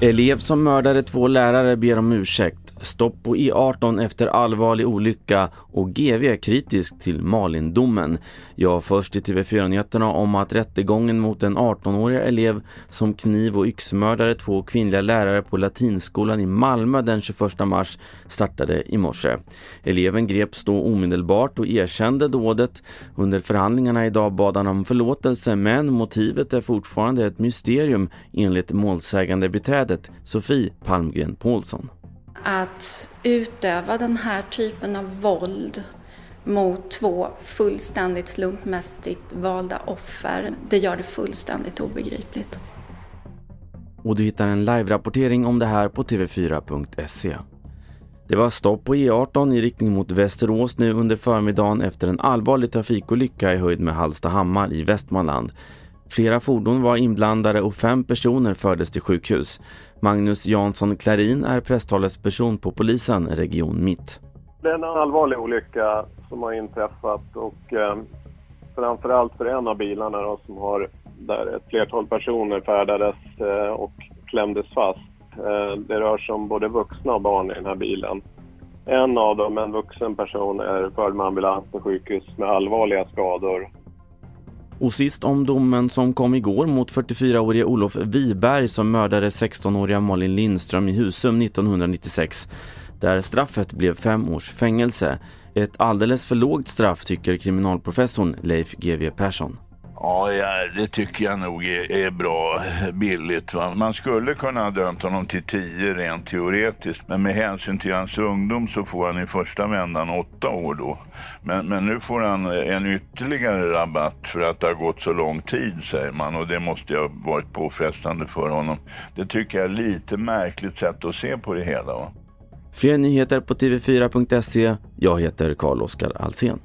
Elev som mördade två lärare ber om ursäkt. Stopp på E18 efter allvarlig olycka och GV kritisk till Malindomen. Jag först i TV4-nyheterna om att rättegången mot en 18-årig elev som kniv- och yxmördade två kvinnliga lärare på latinskolan i Malmö den 21 mars startade i morse. Eleven greps då omedelbart och erkände dådet. Under förhandlingarna idag bad han om förlåtelse men motivet är fortfarande ett mysterium enligt målsägande beträdet Sofie Palmgren Paulsson att utöva den här typen av våld mot två fullständigt slumpmässigt valda offer, det gör det fullständigt obegripligt. Och du hittar en live-rapportering om det här på tv4.se. Det var stopp på E18 i riktning mot Västerås nu under förmiddagen efter en allvarlig trafikolycka i höjd med Hallstahammar i Västmanland. Flera fordon var inblandade och fem personer fördes till sjukhus. Magnus Jansson Klarin är presstalesperson på polisen Region Mitt. Det är en allvarlig olycka som har inträffat och eh, framförallt för en av bilarna då, som har, där ett flertal personer färdades eh, och klämdes fast. Eh, det rör sig om både vuxna och barn i den här bilen. En av dem, en vuxen person, är förd med ambulans till sjukhus med allvarliga skador och sist om domen som kom igår mot 44-årige Olof Wiberg som mördade 16-åriga Malin Lindström i Husum 1996 där straffet blev fem års fängelse. Ett alldeles för lågt straff tycker kriminalprofessorn Leif GW Persson. Ja, det tycker jag nog är, är bra billigt. Va? Man skulle kunna ha dömt honom till tio rent teoretiskt, men med hänsyn till hans ungdom så får han i första vändan åtta år då. Men, men nu får han en ytterligare rabatt för att det har gått så lång tid, säger man, och det måste ju ha varit påfrestande för honom. Det tycker jag är lite märkligt sätt att se på det hela. Va? Fler nyheter på tv4.se. Jag heter Carl-Oskar Alsen.